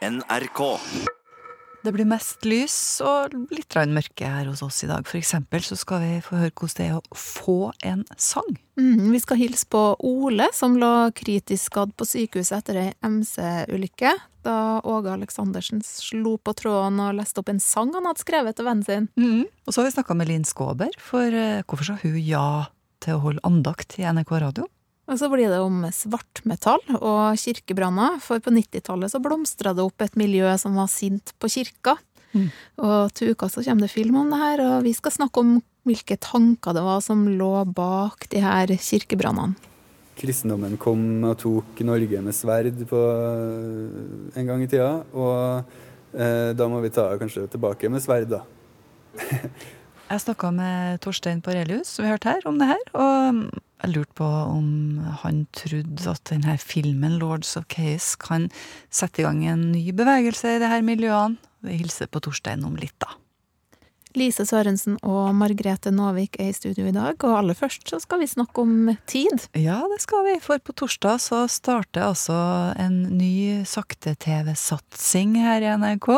NRK. Det blir mest lys og litt mørke her hos oss i dag. For eksempel så skal vi få høre hvordan det er å få en sang. Mm, vi skal hilse på Ole, som lå kritisk skadd på sykehuset etter ei MC-ulykke. Da Åge Aleksandersen slo på tråden og leste opp en sang han hadde skrevet til vennen sin. Mm. Og så har vi snakka med Linn Skåber, for eh, hvorfor sa hun ja til å holde andakt i NRK radio? Og så blir det om svartmetall og kirkebranner, for på 90-tallet så blomstra det opp et miljø som var sint på kirka. Mm. Og til uka så kommer det film om det her, og vi skal snakke om hvilke tanker det var som lå bak de her kirkebrannene. Kristendommen kom og tok Norge med sverd på eh, en gang i tida, og eh, da må vi ta kanskje tilbake med sverd, da. Jeg snakka med Torstein Parelius, som vi hørte her, om det her. Og jeg lurte på om han trodde at denne filmen, 'Lords of Case', kan sette i gang en ny bevegelse i de her miljøene. Vi hilser på Torstein om litt, da. Lise Sørensen og Margrethe Nåvik er i studio i dag, og aller først så skal vi snakke om tid. Ja, det skal vi, for på torsdag så starter altså en ny sakte-TV-satsing her i NRK.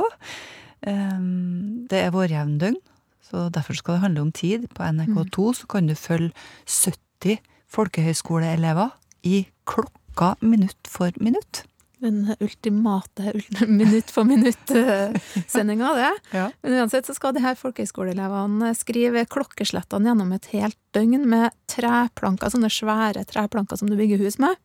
Ehm, Det er vårjevndøgn, så derfor skal det handle om tid. På NRK2 så kan du følge 70 folkehøyskoleelever i klokka minutt for minutt. Den ultimate minutt for minutt-sendinga, det. Ja. Men uansett så skal de her folkehøyskoleelevene skrive klokkeslettene gjennom et helt døgn med treplanker, sånne svære treplanker som du bygger hus med.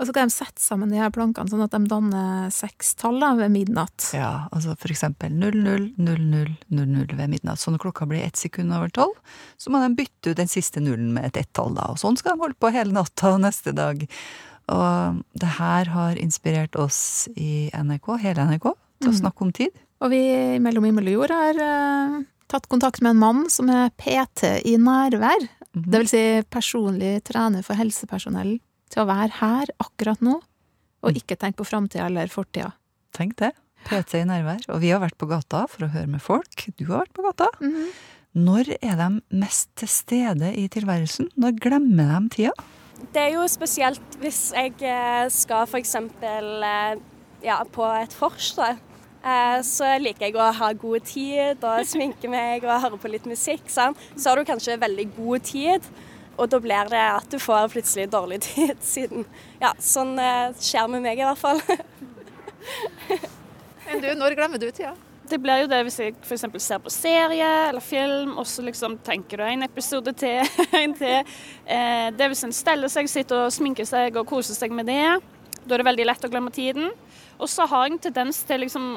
Og så kan de sette sammen de her plankene sånn at de danner seks tall ved midnatt. Ja, altså for eksempel 00, 00, 00 ved midnatt. Så når klokka blir ett sekund over tolv, så må de bytte ut den siste nullen med et ett-tall, da. Og sånn skal de holde på hele natta neste dag. Og det her har inspirert oss i NRK, hele NRK, til å snakke om tid. Og vi i Mellom himmel og jord har uh, tatt kontakt med en mann som er PT i nærvær. Mm Det vil si personlig trener for helsepersonell til å være her akkurat nå, og ikke tenke på framtida eller fortida. Tenk det. PT i nærvær. Og vi har vært på gata for å høre med folk. Du har vært på gata. Når er de mest til stede i tilværelsen? Når glemmer de tida? Det er jo spesielt hvis jeg eh, skal f.eks. Ja, på et vors. Eh, Så liker jeg å ha god tid og sminke meg og høre på litt musikk. Sant? Så har du kanskje veldig god tid, og da blir det at du får plutselig dårlig tid, siden Ja, sånn eh, skjer med meg i hvert fall. Enn du, når glemmer du tida? Det blir jo det hvis jeg f.eks. ser på serie eller film, og så liksom tenker du en episode til, en til. Eh, det er hvis en steller seg, sitter og sminker seg og koser seg med det. Da er det veldig lett å glemme tiden. Og så har jeg en tendens til liksom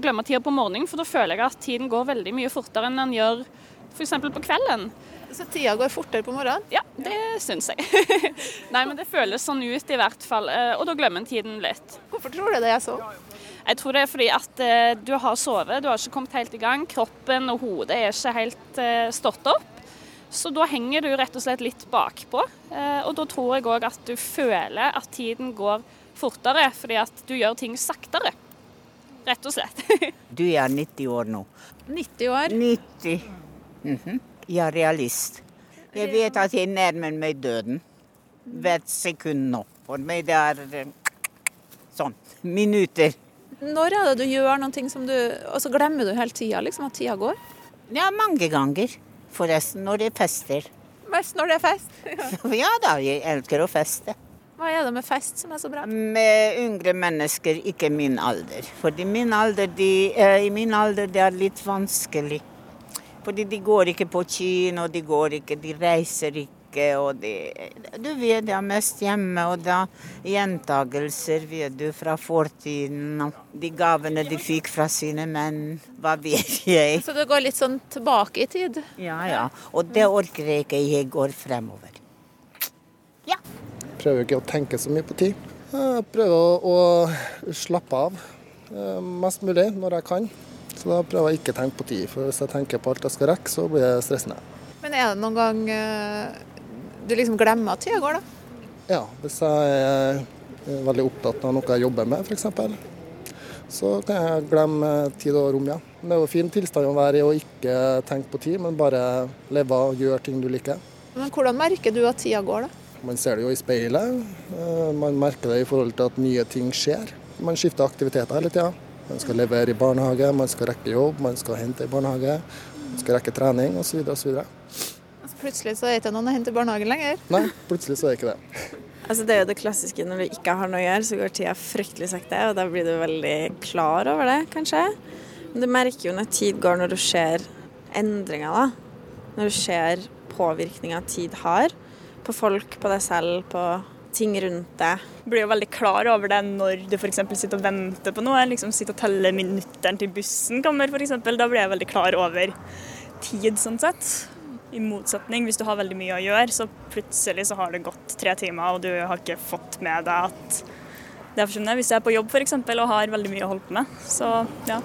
glemme tida på morgenen, for da føler jeg at tiden går veldig mye fortere enn den gjør f.eks. på kvelden. Så tida går fortere på morgenen? Ja, det syns jeg. Nei, men det føles sånn ut i hvert fall, eh, og da glemmer en tiden litt. Hvorfor tror du det er så? Jeg tror det er fordi at eh, du har sovet, du har ikke kommet helt i gang. Kroppen og hodet er ikke helt eh, stått opp. Så da henger du rett og slett litt bakpå. Eh, og da tror jeg òg at du føler at tiden går fortere, fordi at du gjør ting saktere. Rett og slett. Du er 90 år nå. 90 år. 90. Mhm. Jeg er realist. Jeg vet at jeg nærmer meg døden hvert sekund nå. For meg det er sånn minutter. Når er det du gjør noen ting som du Og så glemmer du hele tida, liksom, at tida går? Ja, mange ganger. Forresten når det er fester. Mest når det er fest. Ja da, jeg elsker å feste. Hva er det med fest som er så bra? Med yngre mennesker, ikke min alder. Fordi min alder, de, eh, i min alder det er litt vanskelig. Fordi de går ikke på kino, de går ikke, de reiser ikke. Og de, du vet, det er mest hjemme, og da gjentagelser, vet du, fra fortiden. og De gavene de fikk fra sine menn, hva vet jeg. Så det går litt sånn tilbake i tid? Ja, ja. Og det orker jeg ikke, jeg går fremover. Prøver ikke å tenke så mye på tid. Jeg prøver å, å slappe av eh, mest mulig når jeg kan. Så da prøver jeg ikke å tenke på tid, for hvis jeg tenker på alt jeg skal rekke, så blir jeg stressende. Men er det noen gang eh, du liksom glemmer at tida går, da? Ja, hvis jeg er veldig opptatt av noe jeg jobber med, f.eks., så kan jeg glemme tid og rom, ja. Det er jo fin tilstand å være i å ikke tenke på tid, men bare leve og gjøre ting du liker. Men hvordan merker du at tida går, da? Man ser det jo i speilet. eh, Man merker det i forhold til at nye ting skjer. Man skifter aktiviteter hele tida. Man skal levere i barnehage, man skal rekke jobb, man skal hente i barnehage, man skal rekke trening osv. osv. Plutselig så er det ikke noen å hente i barnehagen lenger. Nei, plutselig så er det ikke det. Altså Det er jo det klassiske når du ikke har noe å gjøre, så går tida fryktelig sakte, og da blir du veldig klar over det, kanskje. Men du merker jo når tid går, når du ser endringer, da. Når du ser påvirkninga tid har på folk, på deg selv, på ting rundt deg. Du blir jo veldig klar over det når du f.eks. sitter og venter på noe. liksom Sitter og teller minutteren til bussen kommer, f.eks. Da blir jeg veldig klar over tid, sånn sett. I motsetning, hvis du har veldig mye å gjøre, så plutselig så har det gått tre timer, og du har ikke fått med deg at det er forsvunnet. Hvis jeg er på jobb f.eks. og har veldig mye å holde på med. Så ja.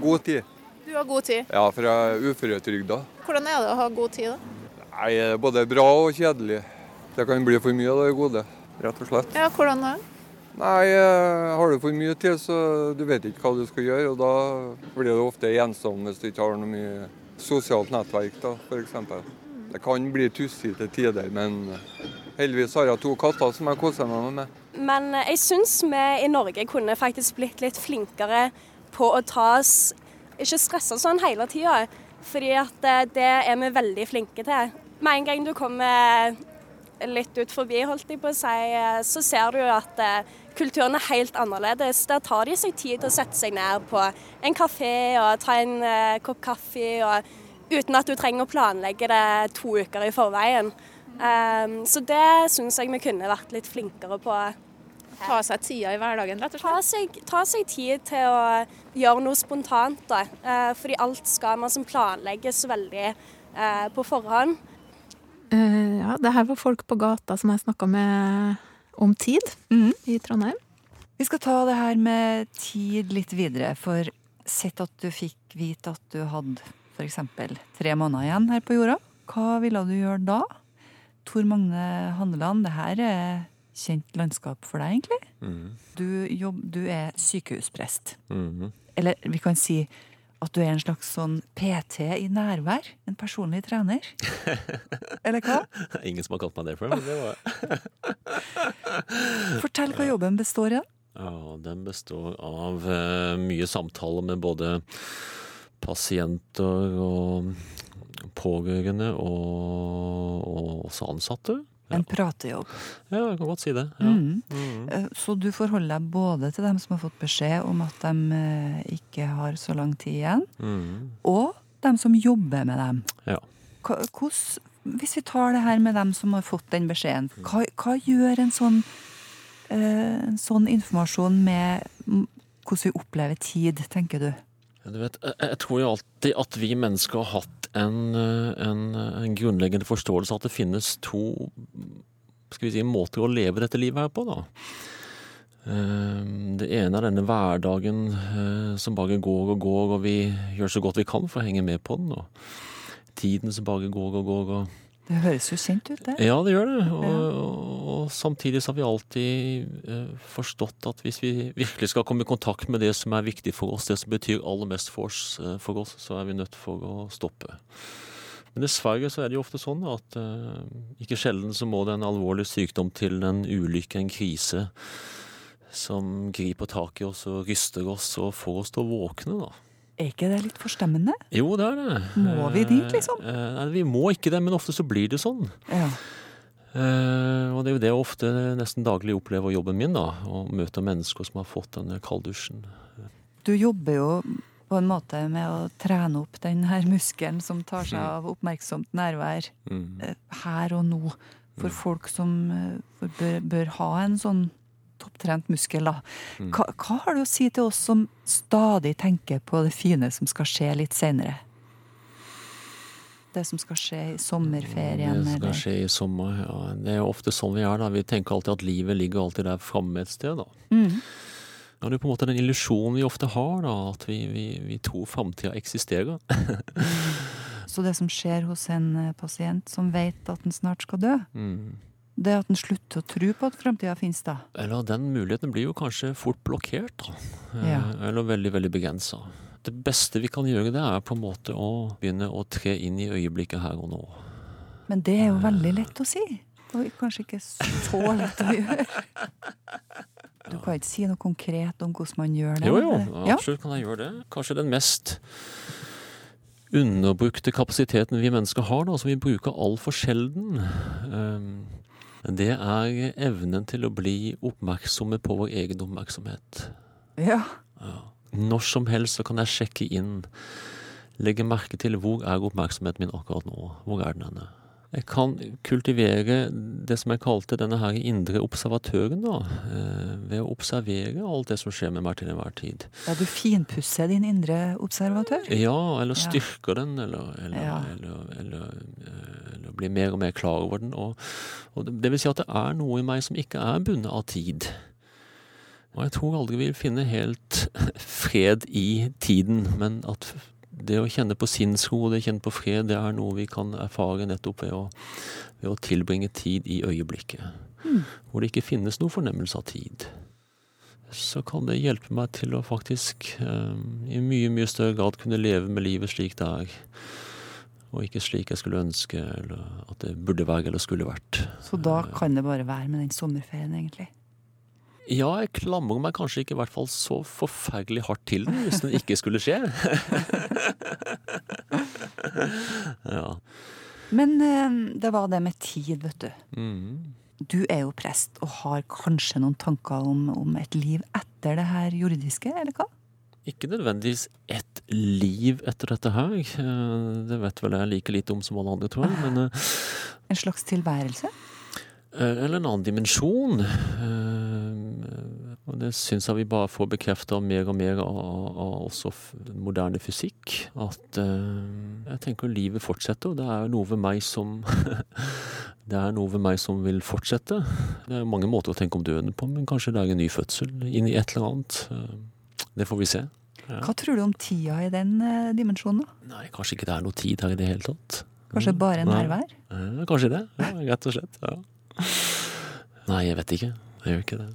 God tid. Du har god tid. Ja, for jeg er uføretrygda. Hvordan er det å ha god tid, da? Nei, både bra og kjedelig. Det kan bli for mye av det gode, rett og slett. Ja, hvordan da? Nei, eh, har du for mye tid, så du vet ikke hva du skal gjøre, og da blir du ofte ensom hvis du ikke har noe mye sosialt nettverk, da, f.eks. Det kan bli tussig til tider, men heldigvis har jeg to katter som jeg koser meg med. Men eh, jeg syns vi i Norge kunne faktisk blitt litt flinkere på å ta oss Ikke stresse sånn hele tida, fordi at eh, det er vi veldig flinke til. Med en gang du kommer litt ut forbi, holdt jeg på å si, eh, så ser du jo at kulturen er helt annerledes. Der tar de seg tid til å sette seg ned på en kafé og ta en kopp kaffe. og uten at du trenger å planlegge det to uker i forveien. Um, så det syns jeg vi kunne vært litt flinkere på. Ta seg tida i hverdagen, rett og slett? Ta seg, ta seg tid til å gjøre noe spontant. da. Fordi alt skal man som planlegges veldig på forhånd. Uh, ja, det her var folk på gata som jeg snakka med om tid mm. i Trondheim. Vi skal ta det her med tid litt videre, for sett at du fikk vite at du hadde f.eks. tre måneder igjen her på jorda. Hva ville du gjøre da? Tor Magne Handeland, det her er kjent landskap for deg, egentlig. Mm. Du, jobb, du, er sykehusprest. Mm. Eller vi kan si at du er en slags sånn PT i nærvær. En personlig trener. Eller hva? Ingen som har kalt meg det før, men det var Fortell hva jobben består i. Ja, Den består av uh, mye samtaler med både pasienter og pårørende og, og også ansatte. En pratejobb. Ja, jeg kan godt si det. Ja. Mm. Mm. Så du forholder deg både til dem som har fått beskjed om at de eh, ikke har så lang tid igjen, mm. og dem som jobber med dem. Ja. Hvordan, hvis vi tar det her med dem som har fått den beskjeden, hva, hva gjør en sånn, eh, en sånn informasjon med hvordan vi opplever tid, tenker du? Du vet, jeg tror jo alltid at vi mennesker har hatt en, en, en grunnleggende forståelse av at det finnes to skal vi si, måter å leve dette livet her på. da. Ehm, det ene er denne hverdagen eh, som bare går og går, og vi gjør så godt vi kan for å henge med på den. Og tiden som bare går og går. og det høres jo kjent ut, det. Ja, det gjør det. Og, og, og samtidig så har vi alltid eh, forstått at hvis vi virkelig skal komme i kontakt med det som er viktig for oss, det som betyr aller mest for oss, eh, for oss så er vi nødt for å stoppe. Men dessverre så er det jo ofte sånn at eh, ikke sjelden så må det en alvorlig sykdom til, en ulykke, en krise, som griper tak i oss og ryster oss og får oss til å våkne, da. Er ikke det litt forstemmende? Jo, det er det. Må vi dit, liksom? Eh, eh, nei, vi må ikke det, men ofte så blir det sånn. Ja. Uh, og det er jo det jeg ofte nesten daglig opplever jobben min, da. Å møte mennesker som har fått denne kalddusjen. Du jobber jo på en måte med å trene opp den her muskelen som tar seg mm. av oppmerksomt nærvær mm. her og nå. For mm. folk som bør, bør ha en sånn topptrent muskel, da. Mm. Hva, hva, har du å si til oss som stadig tenker på det fine som skal skje litt seinere? Det som skal skje i sommerferien? Det skal skje i sommer, ja. Det er jo ofte sånn vi er, da. Vi tenker alltid at livet ligger alltid der framme et sted, da. Mm. Ja, det er på en måte den illusjonen vi ofte har, da, at vi, vi, vi tror framtida eksisterer. Så det som skjer hos en eh, pasient som vet at den snart skal dø, mm. Det at en slutter å tro på at framtida finnes, da? Eller den muligheten blir jo kanskje fort blokkert, da. Eh, ja. Eller veldig, veldig begrensa. Det beste vi kan gjøre, det er på en måte å begynne å tre inn i øyeblikket her og nå. Men det er jo veldig lett å si. Og kanskje ikke så lett å gjøre. Du kan ikke si noe konkret om hvordan man gjør det? Jo, jo, absolutt kan jeg gjøre det. Kanskje den mest underbrukte kapasiteten vi mennesker har, da, som vi bruker altfor sjelden, ehm, det er evnen til å bli oppmerksomme på vår egen oppmerksomhet. Ja. Når som helst så kan jeg sjekke inn, legge merke til hvor er oppmerksomheten min akkurat nå, hvor er den henne? Jeg kan kultivere det som jeg kalte denne her indre observatøren, da, eh, ved å observere alt det som skjer med meg til enhver tid. ja, du finpusser din indre observatør? Ja, eller Ja. styrker den, eller, eller, Ja. eller, eller, eh, eller blir mer og mer klar over den. Og, og det, det vil si at det er noe i meg som ikke er bundet av tid. Og jeg tror aldri vi vil finne helt fred i tiden, men at det å kjenne på sinnsro, det å kjenne på fred, det er noe vi kan erfare nettopp ved å, ved å tilbringe tid i øyeblikket. Mm. Hvor det ikke finnes noen fornemmelse av tid så kan det hjelpe meg til å faktisk eh, i mye, mye større grad kunne leve med livet slik det er. Og ikke slik jeg skulle ønske, eller at det burde være eller skulle vært. Så da kan det bare være med den sommerferien, egentlig? Ja, jeg klamrer meg kanskje ikke i hvert fall så forferdelig hardt til den, hvis den ikke skulle skje. ja. Men eh, det var det med tid, vet du. Mm. Du er jo prest og har kanskje noen tanker om, om et liv etter det her jordiske, eller hva? Ikke nødvendigvis ett liv etter dette her. Eh, Det vet vel jeg like lite om som alle andre, tror jeg. Men eh, En slags tilværelse? Eller en annen dimensjon. Eh, Og det syns jeg vi bare får bekrefta mer og mer av, av også moderne fysikk. At eh, jeg tenker livet fortsetter, og det er noe ved meg som Det er noe ved meg som vil fortsette. Det er mange måter å tenke om døden på, men kanskje det er en ny fødsel inn i et eller annet. Eh, Det får vi se. Ja. Hva tror du om tida i den eh, dimensjonen? da? Nei, kanskje ikke det er noe tid her i det hele tatt. Kanskje bare Nei. nærvær? Ja, Kanskje det, ja, rett og slett. Ja. Nei, jeg vet ikke. Jeg gjør ikke det.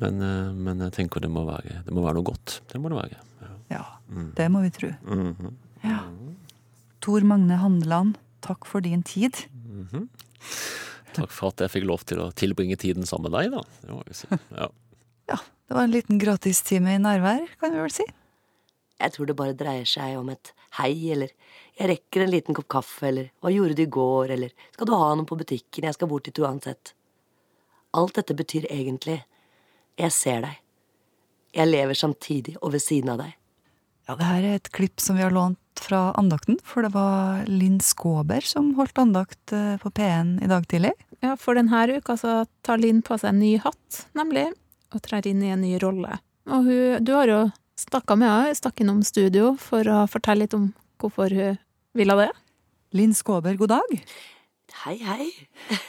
Men, eh, men jeg tenker det må, være, det må være noe godt. Det må det være. Ja, Mm. det må vi tro. Mhm. Ja. Tor Magne Handeland, takk for din tid. Mhm. Takk for at jeg fikk lov til å tilbringe tiden sammen med deg, da. Det må jeg si. Ja. Det var en liten gratistime i nærvær, kan vi vel si. Jeg tror det bare dreier seg om et hei, eller jeg rekker en liten kopp kaffe, eller hva gjorde du i går, eller skal du ha noe på butikken, jeg skal bort dit uansett. Alt dette betyr egentlig jeg ser deg. Jeg lever samtidig og ved siden av deg. Ja, det her er et klipp som vi har lånt fra andakten, for det var Linn Skåber som holdt andakt eh, på P1 i dag tidlig. Ja, for denne uka så tar Linn på seg en ny hatt, nemlig, og trer inn i en ny rolle. Og hun, du har jo snakka med henne, stakk innom studio for å fortelle litt om hvorfor hun ville det. Linn Skåber, god dag. Hei, hei.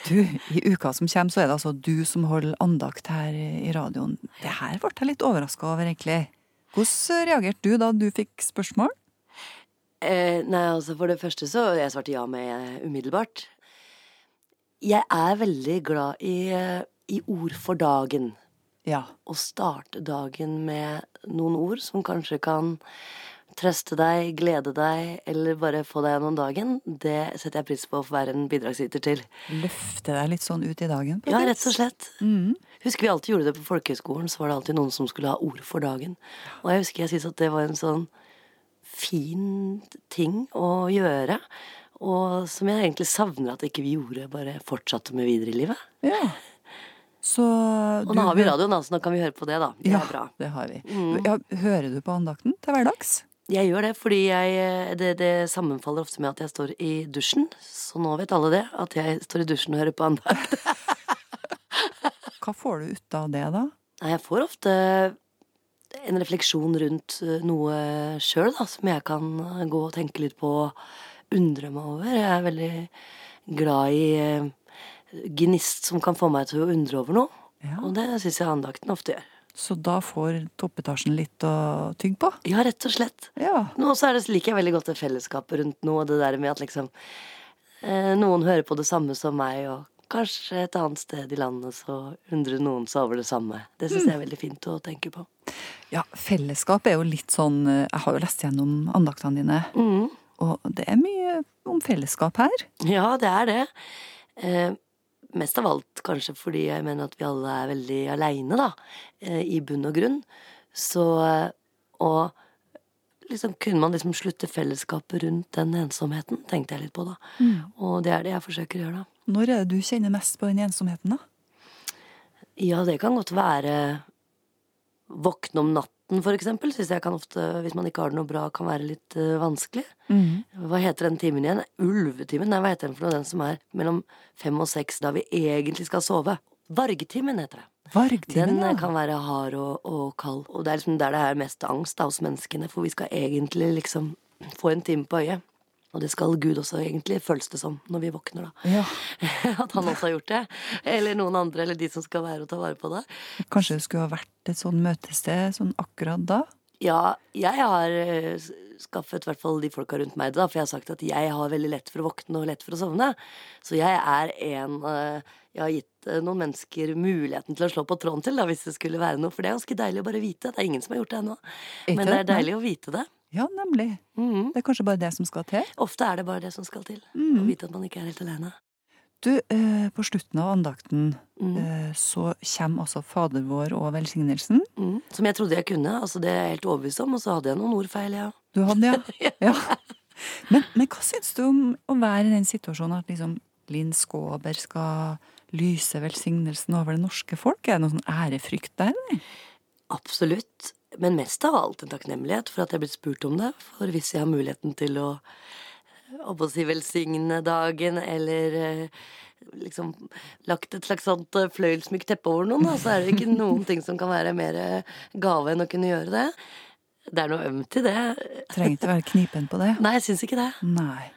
Du, i uka som kommer så er det altså du som holder andakt her i radioen. Det her ble jeg litt overraska over, egentlig. Hvordan reagerte du da du fikk spørsmål? Eh, nei, altså for det første så Jeg svarte ja med eh, umiddelbart. Jeg er veldig glad i, eh, i ord for dagen. Ja. Å starte dagen med noen ord som kanskje kan trøste deg, glede deg, eller bare få deg gjennom dagen, det setter jeg pris på å få være en bidragsyter til. Løfte deg litt sånn ut i dagen? Ja, rett og slett. Mm. Husker vi alltid gjorde det på folkehøyskolen, så var det alltid noen som skulle ha ord for dagen. Og jeg husker jeg syntes at det var en sånn fin ting å gjøre. Og som jeg egentlig savner at ikke vi gjorde, bare fortsatte med videre i livet. Ja. Så Og nå har vi radioen, da, så nå kan vi høre på det, da. Det ja, er bra. det har vi. Mm. Ja, hører du på andakten til hverdags? Jeg gjør det fordi jeg, det, det sammenfaller ofte med at jeg står i dusjen. Så nå vet alle det, at jeg står i dusjen og hører på andakt. Hva får du ut av det, da? Nei, Jeg får ofte en refleksjon rundt eh, noe sjøl, da, som jeg kan eh, gå og tenke litt på og undre meg over. Jeg er veldig glad i eh, gnist som kan få meg til å undre over noe. Og det syns jeg andakten ofte gjør. Så da får toppetasjen litt å tygge på? Ja, rett og slett. Ja. Nå så er det, liker jeg veldig godt det fellesskapet rundt noe, det der med at liksom eh, noen hører på det samme som meg, og kanskje et annet sted i landet så undrer noen seg over det samme. Det syns jeg er veldig fint å tenke på. Ja, fellesskap er jo litt sånn eh, Jeg har jo lest gjennom andaktene dine, Mm. og det er mye om fellesskap her. Ja, det er det. Eh, mest av alt kanskje fordi jeg mener at vi alle er veldig aleine, da, eh, i bunn og grunn. Så Og liksom kunne man liksom slutte fellesskapet rundt den ensomheten, tenkte jeg litt på, da. Mm. Og det er det jeg forsøker å gjøre, da. Når er det du kjenner mest på den ensomheten, da? Ja, det kan godt være våkne om natten, for eksempel. Syns jeg kan ofte, hvis man ikke har det noe bra, kan være litt uh, vanskelig. Mm. Hva heter den timen igjen? Ulvetimen? Nei, hva heter den for noe? Den som er mellom fem og seks, da vi egentlig skal sove. Vargetimen heter det. Vargtimen, Den ja. eh, kan være hard og, og kald. Og det er liksom der det er mest angst da, hos menneskene, for vi skal egentlig liksom få en time på øyet. Og det skal Gud også egentlig, føles det som, når vi våkner, da. Ja. At han også har gjort det. Eller noen andre, eller de som skal være og ta vare på det. Kanskje det skulle ha vært et sånn møtested sånn akkurat da? Ja, jeg har eh, skaffet i hvert fall de folka rundt meg det, da, for jeg har sagt at jeg har veldig lett for å våkne og lett for å sovne. Så jeg er en eh, Jeg har gitt eh, noen mennesker muligheten til å slå på tråden til, da, hvis det skulle være noe. For det er ganske deilig å bare vite. Det er ingen som har gjort det ennå. Men det er deilig å vite det. Ja, nemlig. Det er kanskje bare det som skal til? Ofte er det bare det som skal til. Mm. Å vite at man ikke er helt alene. Du, eh, på slutten av andakten Mm. eh, så kommer altså Fader vår og velsignelsen. Mm. Som jeg trodde jeg kunne. Altså Det er jeg helt overbevist om. Og så hadde jeg noen ordfeil, ja. Du hadde, ja? ja. Men, men hva syns du om å være i den situasjonen at liksom Linn Skåber skal lyse velsignelsen over det norske folk? Er det noe sånn ærefrykt der, eller? Absolutt. Men mest av alt en takknemlighet for at jeg er blitt spurt om det. For hvis jeg har muligheten til å å på å si velsigne dagen, eller eh, liksom lagt et slags sånt eh, fløyelsmykt teppe over noen, da, så er det ikke noen ting som kan være mer eh, gave enn å kunne gjøre det. Det er noe ømt i det. Trenger ikke være knipen på det. Nei, jeg syns ikke det. Nei.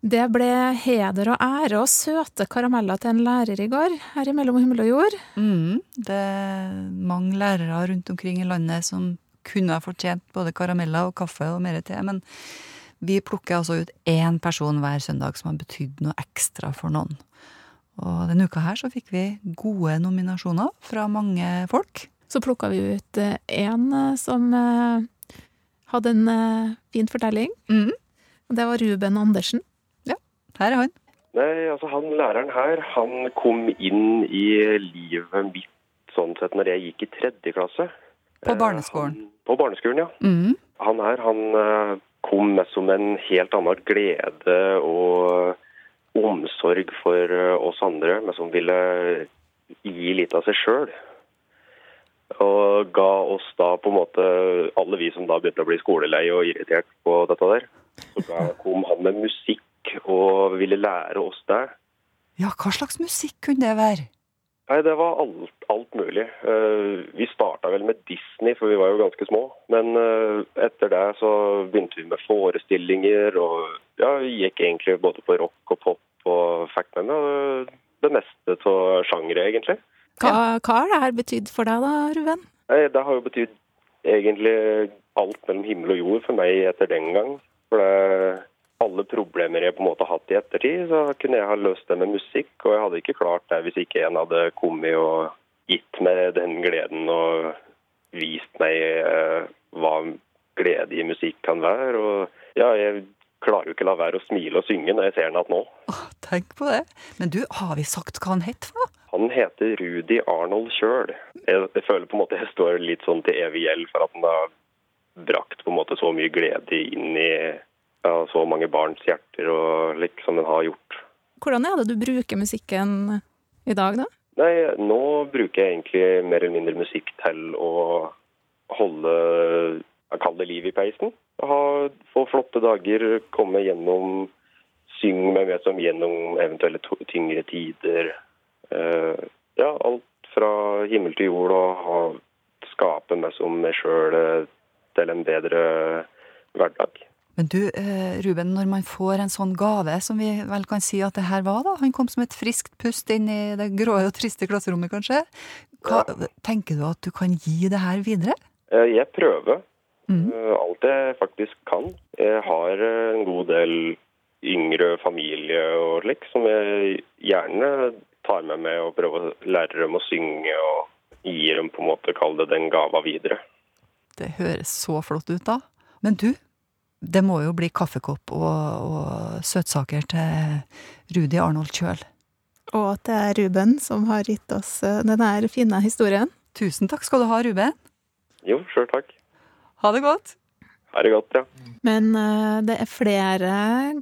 Det ble heder og ære og søte karameller til en lærer i går, her imellom himmel og jord. Mm, det er mange lærere rundt omkring i landet som kunne ha fortjent både karameller og kaffe og mer til, men vi plukker altså ut én person hver søndag som har betydd noe ekstra for noen. Og denne uka her så fikk vi gode nominasjoner fra mange folk. Så plukka vi ut én som eh, hadde en eh, fin fortelling. Mm. Det var Ruben Andersen. Her er han. Nei, altså han læreren her, han kom inn i livet mitt sånn sett når jeg gikk i tredje klasse. På barneskolen. På barneskolen, ja. Mm. Han her, han eh, kom med som en helt annen glede og omsorg for eh, oss andre, men som ville gi litt av seg sjøl. Og ga oss da på en måte, alle vi som da begynte å bli skolelei og irritert på dette der, så da kom han med musikk og ville lære oss det. Ja, hva slags musikk kunne det være? Nei, det var alt, alt mulig. Eh, vi starta vel med Disney, for vi var jo ganske små. Men eh, etter det så begynte vi med forestillinger, og ja, vi gikk egentlig både på rock og pop og fikk med meg det meste av sjangere, egentlig. Hva, hva har det her betydd for deg da, Ruben? Nei, det har jo betydd egentlig alt mellom himmel og jord for meg etter den gang. For det, alle problemer jeg på en måte har hatt i ettertid, så kunne jeg ha løst det med musikk. Og jeg hadde ikke klart det hvis ikke en hadde kommet og gitt meg den gleden og vist meg eh, hva glede i musikk kan være. Og ja, jeg klarer jo ikke la være å smile og synge når jeg ser den igjen nå. Tenk på det. Men du, har vi sagt hva han het for noe? Han heter Rudi Arnold sjøl. Jeg, jeg føler på en måte jeg står litt sånn til evig gjeld for at han har brakt på en måte så mye glede inn i ja, så mange barns hjerter og liksom den har gjort. Hvordan er det du bruker musikken i dag, da? Nei, nå bruker jeg egentlig mer eller mindre musikk til å holde jeg kaller det liv i peisen. Ha, få flotte dager, komme gjennom Synge meg med som gjennom eventuelle tyngre tider. Uh, ja, alt fra himmel til jord og ha, skape meg som meg sjøl til en bedre hverdag. Men du, eh, Ruben, når man får en sånn gave, som vi vel kan si at det her var, da, han kom som et friskt pust inn i det grå og triste klasserommet, kanskje, hva, tenker du at du kan gi det her videre? Eh, Jeg prøver Mm. alt jeg faktisk kan. Jeg har eh, en god del yngre familie og slik, som jeg gjerne tar med meg og prøver å lære dem å synge og gir dem på en måte, kall det den gava videre. Det høres så flott ut, da. Men du, det må jo bli kaffekopp og, og søtsaker til Rudi Arnold Kjøl. Og at det er Ruben, som har gitt oss eh, denne fine historien. Tusen takk skal du ha, Ruben. Jo, sjøl takk. Ha det godt. Ha det godt, ja. Men uh, det er flere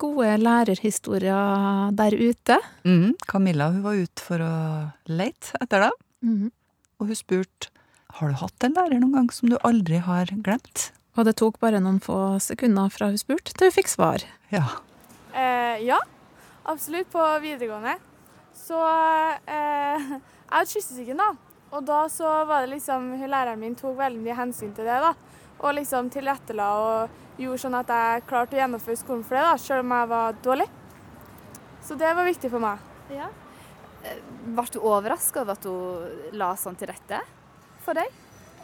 gode lærerhistorier der ute. Mm, Camilla hun var ute for å leite etter dem, Mm. og hun spurte har du hatt en lærer noen gang som du aldri har glemt. Og det tok bare noen få sekunder fra hun spurte, til hun fikk svar. Ja. Eh, ja, absolutt. På videregående. Så eh, Jeg hadde kyssesyken, da. Og da så var det liksom hun Læreren min tok veldig mye hensyn til det. da. Og liksom tilrettela og gjorde sånn at jeg klarte å gjennomføre skolen for det, da, selv om jeg var dårlig. Så det var viktig for meg. Ja. Eh, Ble du overraska over at hun la sånn til rette for deg?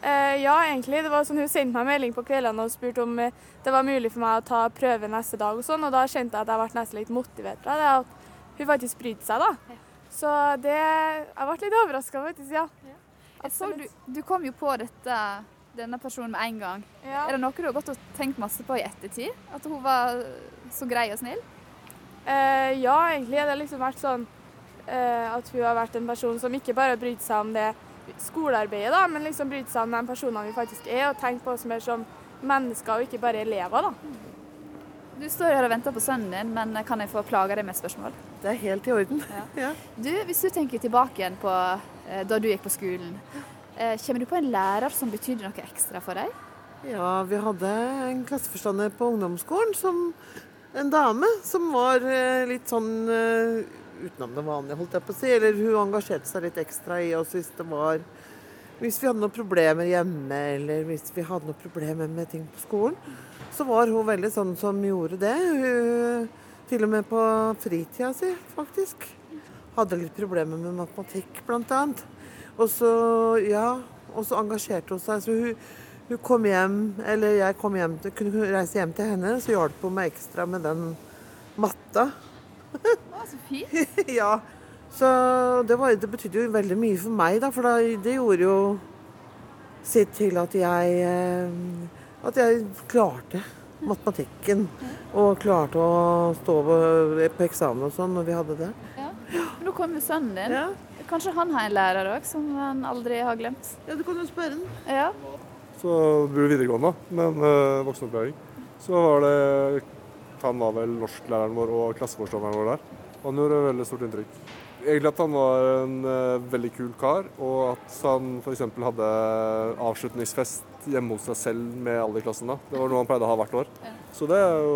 Eh, ja, egentlig. Det var sånn Hun sendte meg melding på kveldene og spurte om eh, det var mulig for meg å ta prøve neste dag. og sånn, og Da kjente jeg at jeg ble nesten litt motivert av det. At hun faktisk brydde seg. da. Så det, jeg ble litt overraska, faktisk. ja. Så du, du kom jo på dette, denne personen med en gang. Ja. Er det noe du har gått og tenkt masse på i ettertid? At hun var så grei og snill? Eh, ja, egentlig har det liksom vært sånn eh, at hun har vært en person som ikke bare har brydd seg om det skolearbeidet, da, men liksom bryte seg om de personene vi faktisk er, og tenke på oss mer som mennesker og ikke bare elever. da. Du står her og venter på sønnen din, men kan jeg få plage deg med et spørsmål? Det er helt i orden. Ja. Du, Hvis du tenker tilbake igjen på eh, da du gikk på skolen, eh, kommer du på en lærer som betydde noe ekstra for deg? Ja, vi hadde en klasseforstander på ungdomsskolen som en dame som var eh, litt sånn eh, utenom det vanlige, holdt jeg på å si. Eller hun engasjerte seg litt ekstra i oss hvis det var Hvis vi hadde noen problemer hjemme, eller hvis vi hadde noen problemer med ting på skolen, så var hun veldig sånn som gjorde det. Hun, til og med på fritida si, faktisk. Hadde litt problemer med matematikk, blant annet. Og så, ja, og så engasjerte hun seg. Så hun, hun kom hjem, eller jeg kom hjem, til- kunne reise hjem til henne, så hjalp hun meg ekstra med den matta. Å, så fint. ja. Så det, var, det betydde jo veldig mye for meg, da, for da, det gjorde jo sitt til at jeg eh, At jeg klarte matematikken. Og klarte å stå på- på eksamen og sånn når vi hadde det. Ja. Men Nå kommer sønnen din. Kanskje han har en lærer òg som han aldri har glemt? Ja, du kan jo spørre han. Ja. Så bor du videregående, men uh, voksenopplæring. Så var det Han var vel norsklæreren vår og klasseforstanderen vår der. Han gjorde veldig stort inntrykk. Egentlig at han var en eh, veldig kul kar, og at han f.eks. hadde avslutningsfest hjemme hos seg selv med alle i klassen. da. Det var noe han pleide å ha hvert år. Så det er jo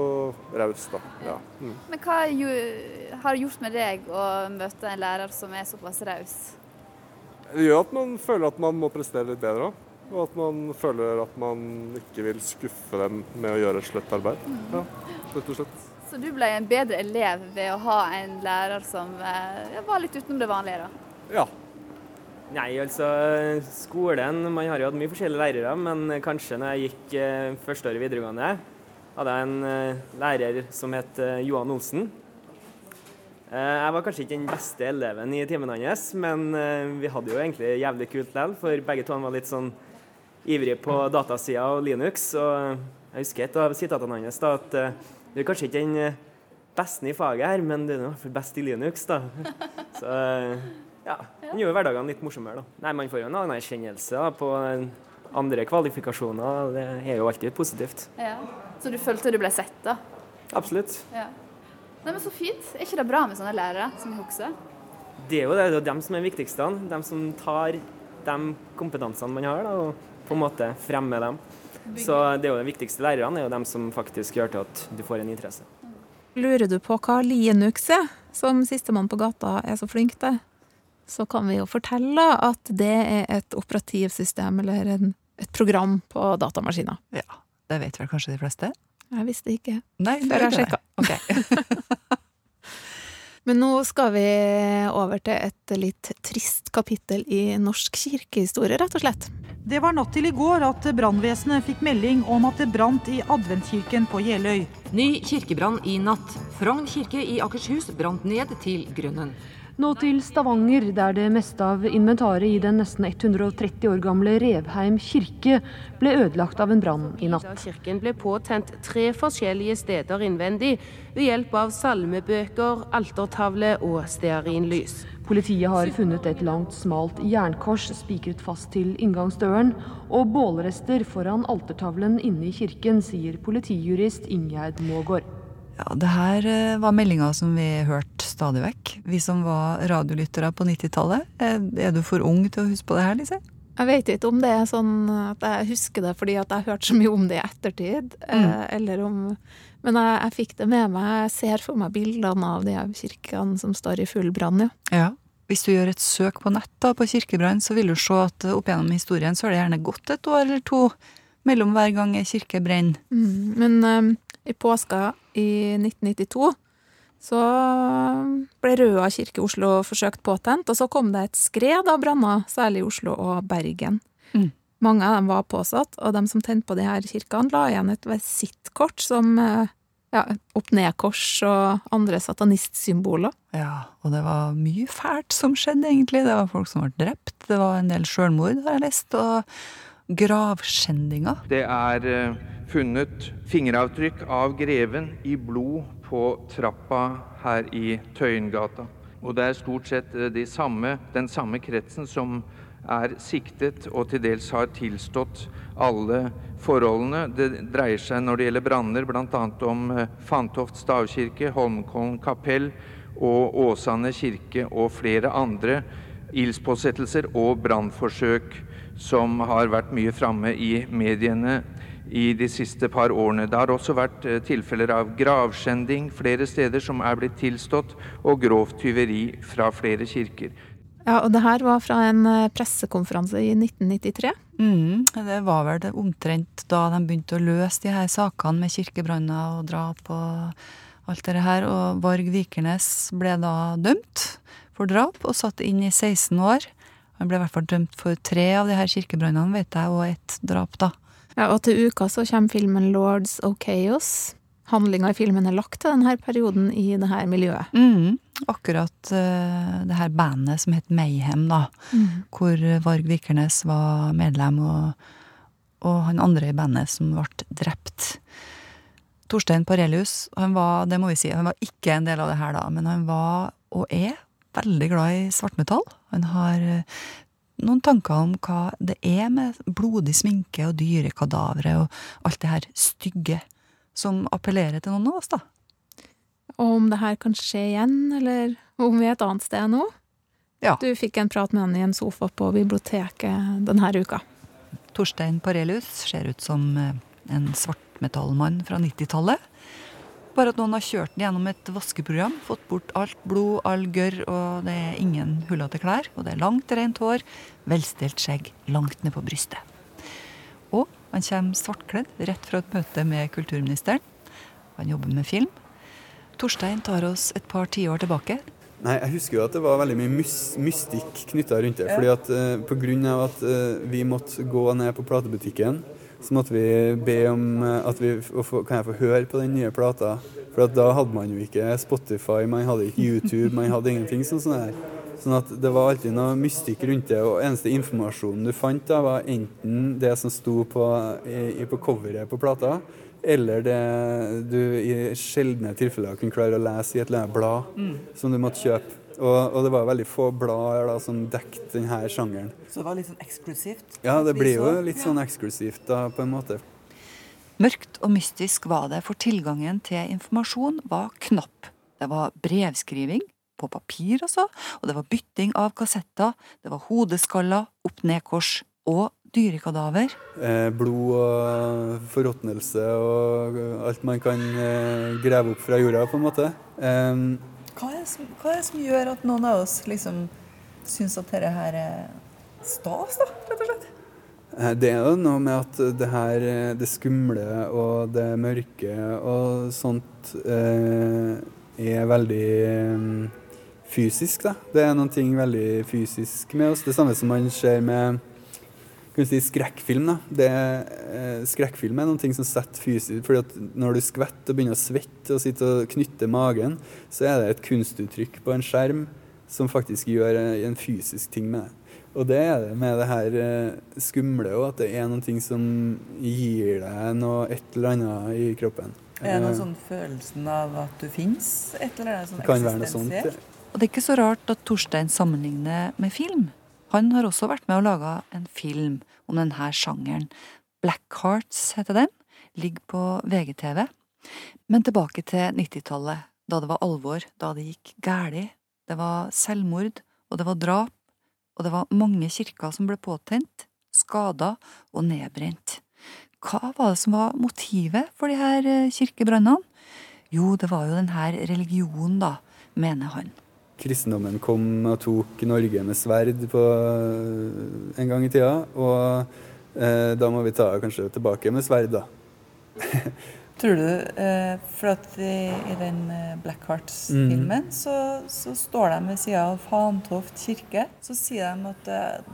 raust, da. Ja. Mm. Men hva har det gjort med deg å møte en lærer som er såpass raus? Det gjør at man føler at man må prestere litt bedre. da. Og at man føler at man ikke vil skuffe dem med å gjøre et slett arbeid. Ja, slett og slett. Så du ble en bedre elev ved å ha en lærer som eh, ja, var litt utenom det vanlige, da? Ja. Nei, altså skolen Man har jo hatt mye forskjellige lærere, men kanskje når jeg gikk eh, første året videregående, hadde jeg en eh, lærer som het eh, Johan Olsen. Eh, jeg var kanskje ikke den beste eleven i timen hans, men vi hadde jo egentlig jævlig kult likevel, for begge to var litt sånn ivrige på datasida og Linux. Og jeg husker et av sitatene hans da, at eh, du er kanskje ikke den eh, beste i faget her, men du er i hvert fall best i Linux, da. Så eh, ja, den gjør hverdagen litt morsommere, da. Nei, man får jo en anerkjennelse da, på eh, andre kvalifikasjoner. Det er jo alltid positivt. Ja. Så du følte du ble sett, da? Absolutt. Ja. Nei, men Så fint. Er ikke det bra med sånne lærere som vi husker? Det er jo det, det er dem som er viktigste. De som tar de kompetansene man har, da, og på en måte fremme dem. Så det er jo de viktigste lærerne er jo dem som faktisk gjør til at du får en interesse. Lurer du på hva Linux er, som sistemann på gata er så flink til, så kan vi jo fortelle at det er et operativsystem eller en, et program på datamaskiner. Ja, det vet vel kanskje de fleste? Jeg visste ikke. Nei, det Før jeg vet jeg. Men nå skal vi over til et litt trist kapittel i norsk kirkehistorie, rett og slett. Det var natt til i går at brannvesenet fikk melding om at det brant i adventskirken på Jeløy. Ny kirkebrann i natt. Frogn kirke i Akershus brant ned til grunnen. Nå til Stavanger, der det meste av inventaret i den nesten 130 år gamle Revheim kirke ble ødelagt av en brann i natt. Kirken ble påtent tre forskjellige steder innvendig ved hjelp av salmebøker, altertavle og stearinlys. Politiet har funnet et langt, smalt jernkors spikret fast til inngangsdøren, og bålrester foran altertavlen inne i kirken, sier politijurist Ingjerd Mågård. Ja, Det her eh, var meldinga som vi hørte stadig vekk, vi som var radiolyttere på 90-tallet. Er du for ung til å huske på det her, Lise? Jeg vet ikke om det er sånn at jeg husker det fordi at jeg har hørt så mye om det i ettertid. Eh, mm. eller om, men jeg, jeg, fikk det med meg. Jeg ser for meg bildene av de her kirkene som står i full brann. Ja. ja. Hvis du gjør et søk på nett da, på kirkebrann, så vil du se at opp gjennom historien så har det gjerne gått et år eller to mellom hver gang ei kirke brenner. Mm, men um, i påska i 1992 så ble Røa kirke i Oslo forsøkt påtent, og så kom det et skred av branner, særlig i Oslo og Bergen. Mm. Mange av dem var påsatt, og de som tente på de her kirkene, la igjen et visittkort som eh, ja, opp-ned-kors og andre satanistsymboler. Ja, og det var mye fælt som skjedde, egentlig. Det var folk som ble drept, det var en del sjølmord, har jeg lest, og gravskjendinger. Det er eh, funnet fingeravtrykk av greven i blod på trappa her i Tøyengata. Og det er stort sett eh, de samme, den samme kretsen som er siktet og til dels har tilstått alle forholdene. Det dreier seg når det gjelder branner bl.a. om eh, Fantoft stavkirke, Holmkollen kapell og Åsane kirke og flere andre ildspåsettelser og brannforsøk som har vært mye framme i mediene i de siste par årene. Det har også vært eh, tilfeller av gravskjending flere steder som er blitt tilstått, og grovt tyveri fra flere kirker. Ja, og det her var fra en eh, pressekonferanse i 1993. Mm, det var vel det omtrent da de begynte å løse de her sakene med kirkebranner og drap og alt det her. Og Varg Vikernes ble da dømt for drap og satt inn i 16 år. Han ble i hvert fall dømt for tre av de her kirkebrannene, vet jeg, og ett drap, da. Ja, og til uka så kommer filmen Lords of Chaos. Handlinga i filmen er lagt til denne perioden i det her miljøet. Mm, akkurat uh, det her bandet som het Mayhem, da. Mm. Hvor Varg Vikernes var medlem, og, og, han andre i bandet som ble drept. Torstein Parelius, han var, det må vi si, han var ikke en del av det her da, men han var, og er, veldig glad i svartmetall. Han har noen tanker om hva det er med blodig sminke og dyre kadavre og alt det her stygge som appellerer til noen av oss, da. Og om det her kan skje igjen, eller om vi er et annet sted nå? Ja. Du fikk en prat med han i en sofa på biblioteket denne uka. Torstein Parelius ser ut som eh, en svartmetallmann fra 90-tallet. Bare at noen har kjørt den gjennom et vaskeprogram, fått bort alt blod, all gørr, og det er ingen hullete klær. Og det er langt, rent hår, velstelt skjegg langt ned på brystet. Han kommer svartkledd rett fra et møte med kulturministeren. Han jobber med film. Torstein tar oss et par tiår tilbake. Nei, Jeg husker jo at det var veldig mye mystikk knytta rundt det. Fordi at På grunn av at uh, vi måtte gå ned på platebutikken så måtte vi be om eh, at vi kan jeg få høre på den nye plata. For da hadde man jo ikke Spotify, man hadde ikke YouTube, man hadde ingenting sånn sånn her. Sånn at det var alltid noe mystikk rundt det, og eneste informasjonen du fant, da var enten det som sto på, i, på coveret på plata, eller det du i sjeldne tilfeller kunne klare å lese i et eller annet blad mm. som du måtte kjøpe. Og, og, det var veldig få blader da, som dekket denne sjangeren. Så det var litt sånn eksklusivt? Ja, det blir jo litt sånn eksklusivt da, på en måte. Mørkt og mystisk var det, for tilgangen til informasjon var knapp. Det var brevskriving, på papir altså, og det var bytting av kassetter, det var hodeskaller, opp-ned-kors og dyrekadaver. Eh, blod og forråtnelse og alt man kan eh, grave opp fra jorda, på en måte. Eh, hva er, som, hva er det som gjør at noen av oss liksom syns at dette her er stas, da, rett og slett? Eh, det er jo noe med at det her, det skumle og det mørke og sånt eh, er veldig eh, fysisk, da. Det er noe veldig fysisk med oss. Det samme som man ser med si skrekkfilm. da. Det, eh, skrekkfilm er noe som setter fysisk fordi at Når du skvetter og begynner å svette og sitter og knytter magen, så er det et kunstuttrykk på en skjerm som faktisk gjør en fysisk ting med det. Og det er det med det her eh, skumle òg, at det er noen ting som gir deg noe et eller annet i kroppen. Er det noe Eh, sånn følelsen av at du fins? Et eller annet sånn eksistensielt? Og det er ikke så rart at Torstein sammenligner med film. Han har også vært med og laga en film om denne sjangeren. Black Hearts heter den. Ligger på VGTV. Men tilbake til 90-tallet, da det var alvor, da det gikk galt. Det var selvmord, og det var drap, og det var mange kirker som ble påtent, skada og nedbrent. Hva var det som var motivet for de her eh, kirkebrannene? Jo, det var jo denne religionen, da, mener han. Kristendommen kom og tok Norge med sverd på eh, en gang i tida. Og eh, da må vi ta kanskje tilbake med sverd, da. Tror du, eh, for at i, i den eh, Black Hearts-filmen så, så står de ved sida av Fantoft kirke. Så sier de at det er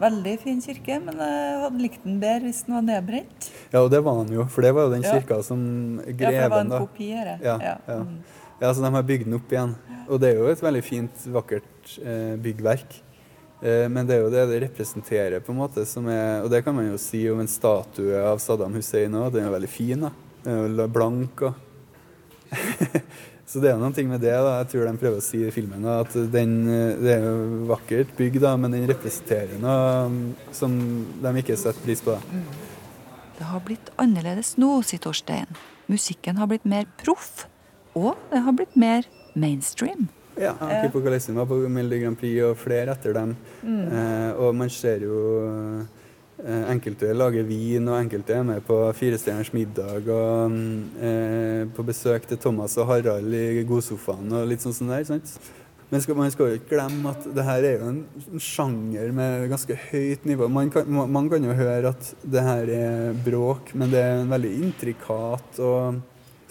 veldig fin kirke, men jeg hadde likt den bedre hvis den var nedbrent. Ja, og det var den jo, for det var jo den Ja. kirka som Ja, for det var en da. kopi her, ja. Ja, Ja, ja. mm. Ja, så de har bygd den opp igjen. Og det er jo et veldig fint, vakkert eh, byggverk. Eh, men det er jo det det representerer, på en måte, som er Og det kan man jo si om en statue av Saddam Hussein òg. Den er jo veldig fin, da. Den er jo blank og Så det er noen ting med det da, jeg tror de prøver å si i filmen. Da, at den, eh, Det er jo vakkert bygg, da, men den representerer noe mm, som de ikke setter pris på. da. Det har blitt annerledes nå, sier Torstein. Musikken har blitt mer proff, og det har blitt mer mainstream. Ja, Apokalypsen var på Melodi Grand Prix og flere etter dem. Mm. Eh, og man ser jo eh, enkelte lager vin, og enkelte er med på Firestjerners middag og mm, eh, på besøk til Thomas og Harald i godsofaen og litt sånn sånn der. sant? Men skal, man skal jo ikke glemme at det her er jo en, sjanger med ganske høyt nivå. Man kan, man kan jo høre at det her er bråk, men det er en veldig intrikat og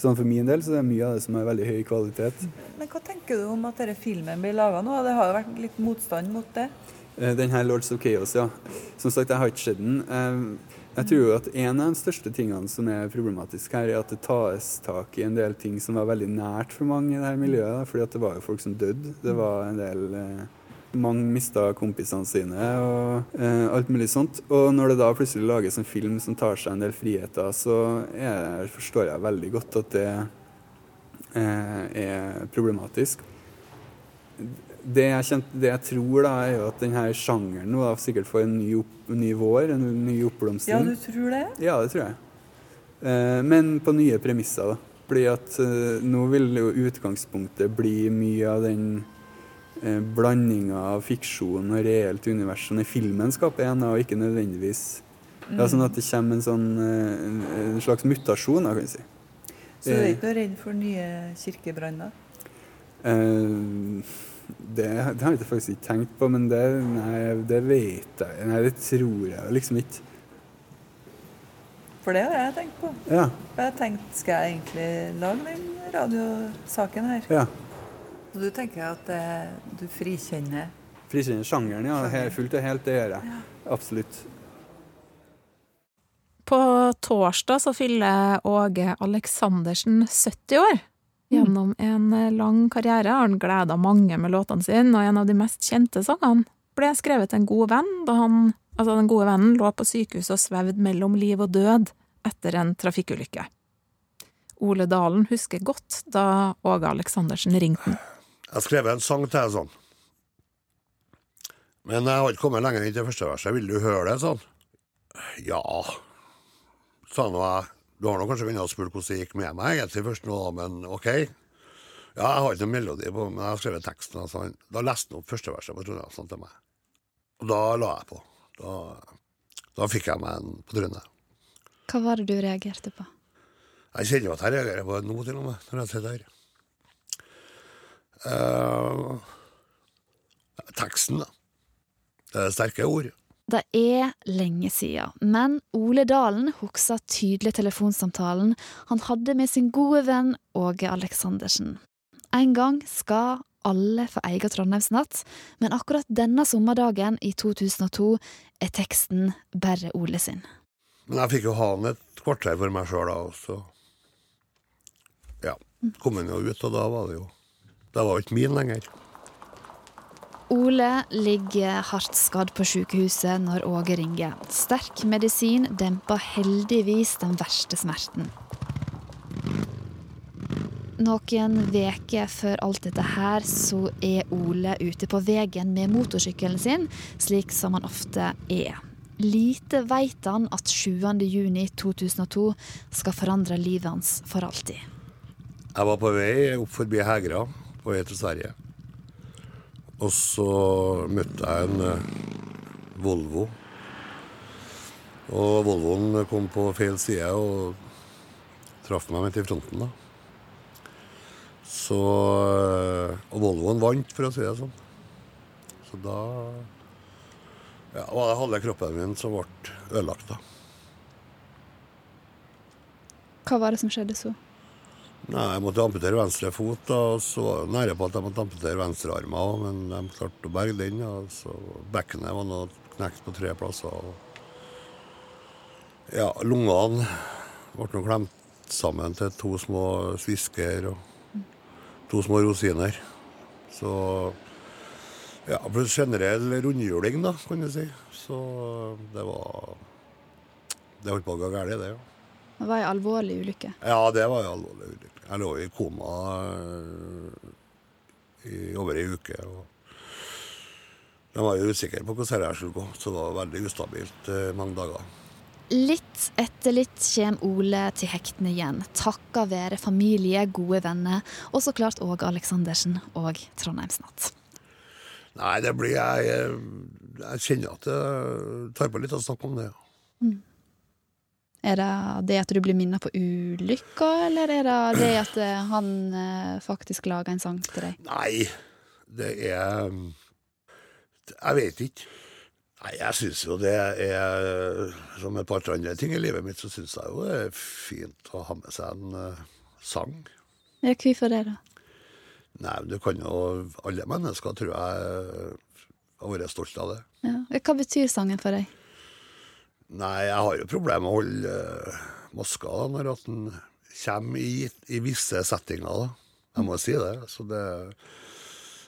Sånn For min del så er det mye av det som er veldig høy kvalitet. Men hva tenker du om at denne filmen blir laga nå? Det har jo vært litt motstand mot det. Eh, Den her Lords of Chaos, ja. Som sagt, jeg har ikke sett den. Eh, Jeg tror jo at en av de største tingene som er problematisk her, er at det tas tak i en del ting som var veldig nært for mange i det her miljøet. fordi at det var jo folk som døde. Det var en del eh, Mange mista kompisene sine og eh, alt mulig sånt. Og når det da plutselig lages en film som tar seg en del friheter, så er, forstår jeg veldig godt at det eh, er problematisk. Det jeg, kjent, det jeg tror, da, er jo at denne sjangeren nå sikkert får en ny, opp, ny vår, en ny oppblomstring. Ja, du tror det? Ja, det tror jeg. Eh, men på nye premisser, da. Fordi at eh, nå vil jo utgangspunktet bli mye av den blandinga av fiksjon og reelt univers som i filmen skaper en, og ikke nødvendigvis Mm. Ja, Sånn at det kommer en sånn eh, en, slags mutasjon, da, kan vi si. Så du er Eh, ikke noe redd for nye kirkebranner? Eh, det, det har jeg faktisk ikke tenkt på, men det, nei, det vet jeg Nei, det tror jeg liksom ikke. For det har jeg tenkt på. Ja. Jeg har tenkt skal jeg egentlig lage den radiosaken her? Ja. Så du tenker at eh, du frikjenner Frikjenner sjangeren, ja. Sjanger. fullt og helt, det gjør jeg. Absolutt. På torsdag så fyller Åge Aleksandersen 70 år. Gjennom en lang karriere har han gleda mange med låtene sine, og en av de mest kjente sangene ble skrevet til en god venn da han, altså den gode vennen, lå på sykehuset og svevde mellom liv og død etter en trafikkulykke. Ole Dalen husker godt da Åge Aleksandersen ringte han. Jeg har skrevet en sang til deg sånn. Men jeg har ikke kommet lenger inn til første verset. Vil du høre det? sånn? Ja, sa nå jeg. Du har nå kanskje kunnet spurt hvordan det gikk med meg egentlig først nå, men OK. Ja, jeg har ikke noen melodi på, men jeg har skrevet teksten. Altså. Da leste han opp første verset på Trondheim sånn til meg. Og da la jeg på. Da, da fikk jeg meg en på trynet. Hva var det du reagerte på? Jeg kjenner jo at jeg reagerer på det nå, til og med, når jeg sitter her. Eh, teksten, da. Det er sterke ord. Det er lenge siden, men Ole Dalen husker tydelig telefonsamtalen han hadde med sin gode venn Åge Aleksandersen. En gang skal alle få eie Trondheimsnatt, men akkurat denne sommerdagen i 2002 er teksten bare Ole sin. Men jeg fikk jo ha den et kvarter for meg sjøl, da, og så Ja. Kom den jo ut, og da var det jo Det var jo ikke min lenger. Ole ligger hardt skadd på sykehuset når Åge ringer. Sterk medisin demper heldigvis den verste smerten. Noen veker før alt dette her, så er Ole ute på veien med motorsykkelen sin, slik som han ofte er. Lite veit han at 7. juni 2002 skal forandre livet hans for alltid. Jeg var på vei opp forbi Hegra, på vei til Sverige. Og så møtte jeg en eh, Volvo. Og Volvoen kom på feil side og traff meg midt i fronten. da. Så eh, Og Volvoen vant, for å si det sånn. Så da ja, det halve kroppen min som ble ødelagt. da. Hva var det som skjedde så? Nei, Jeg måtte amputere venstre fot, da, og så var det nære på at jeg måtte amputere venstre arm òg, men de klarte å berge den. Ja, så Bekkenet var nå knekt på tre plasser. Og ja, lungene ble nå klemt sammen til to små svisker og to små rosiner. Så ja, for generell rundhjuling, da, kan du si. Så det var Det holdt på å gå galt, det. ja. Det var ei alvorlig ulykke. Ja, det var jo alvorlig ulykke. Jeg lå i koma øh, i over ei uke. og De var jo usikre på hvordan dette skulle gå, så det var veldig ustabilt øh, mange dager. Litt etter litt kommer Ole til hektene igjen, takka være familie, gode venner, og så klart òg Aleksandersen og Trondheimsnatt. Nei, det blir jeg Jeg, jeg kjenner at det tar på litt å snakke om det. ja. Er det det at du blir minnet på ulykka, eller er det det at eh, han eh, faktisk laga en sang til deg? Nei, det er Jeg vet ikke. Nei, jeg syns jo det er Som et par andre ting i livet mitt, så syns jeg jo det er fint å ha med seg en eh, sang. Ja, hvorfor det, da? Nei, du kan jo Alle mennesker, tror jeg, har vært stolt av det. Ja. Hva betyr sangen for deg? Nei, jeg har jo problemer med å holde uh, maska da, når at den kommer i, i visse settinger. da. Jeg må si det. Så det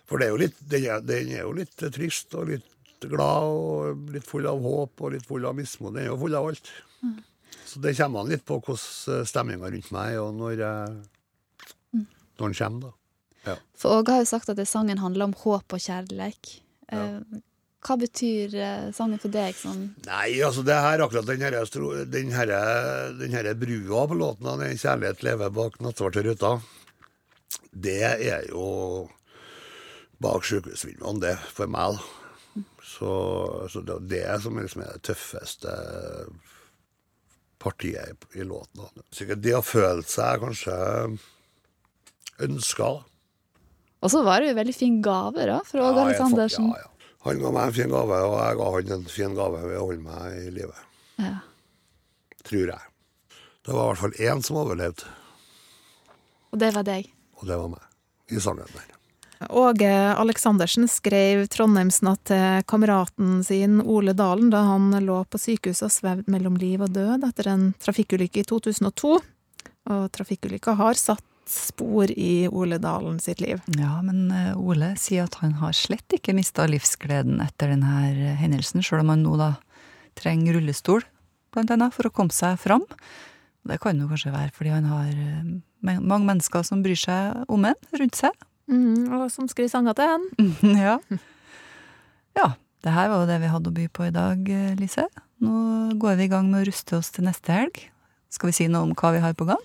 for det er jo litt, den, er, den er jo litt trist og litt glad og litt full av håp og litt full av mismot. Den er jo full av alt. Mm. Så det kommer an litt på hvordan stemninga rundt meg og når, jeg, når den kommer, da. Ja. For Åge har jo sagt at sangen handler om håp og kjærlighet. Eh, hva betyr eh, sangen for deg? Sånn? Nei, altså det her, akkurat den her, den her, den her brua på låten 'Den kjærlighet lever bak nattsvarte ruta', det er jo bak sjukehusvinduene, det, for meg. da. Så, så det er det som liksom er det tøffeste partiet i låten. da. Sikkert de har følt seg kanskje ønska. Og så var det jo veldig fin gave da, fra Åge Ja, Aleksandersen. ja, ja. Han ga meg en fin gave, og jeg ga han en fin gave ved å holde meg i live. Ja. Tror jeg. Det var i hvert fall én som overlevde, Og det var deg. og det var meg. I sangen der. Åge Aleksandersen skrev Trondheimsnatt til kameraten sin Ole Dalen da han lå på sykehuset og svevde mellom liv og død etter en trafikkulykke i 2002. Og trafikkulykka har satt spor i Ole Dalen sitt liv. Ja, men eh, Ole sier at han har slett ikke mista livsgleden etter denne hendelsen, sjøl om han nå da trenger rullestol, blant annet, for å komme seg fram. Det kan jo kanskje være fordi han har eh, mange mennesker som bryr seg om en, rundt seg. Mm, og som skriver sanger til en. ja. ja. Det her var jo det vi hadde å by på i dag, eh, Lise. Nå går vi i gang med å ruste oss til neste helg. Skal vi si noe om hva vi har på gang?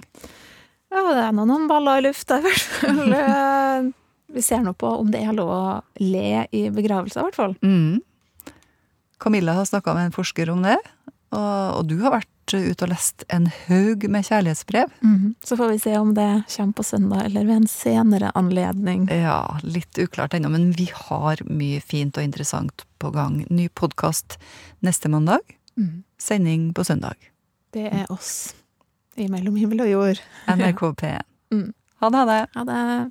Ja, det er noen baller i lufta, i hvert fall. Eh, Vi ser nå på om det er lov å le i begravelser, i hvert fall. Mm. Camilla har snakka med en forsker om det, og, og du har vært ute og lest en haug med kjærlighetsbrev. Mm. Så får vi se om det kommer på søndag, eller ved en senere anledning. Ja, litt uklart ennå, men vi har mye fint og interessant på gang. Ny podkast neste mandag. Mm. Sending på søndag. Det er oss. I Mellom himmel og jord. NRK P1. Mm. Ha det, ha det. Ha det.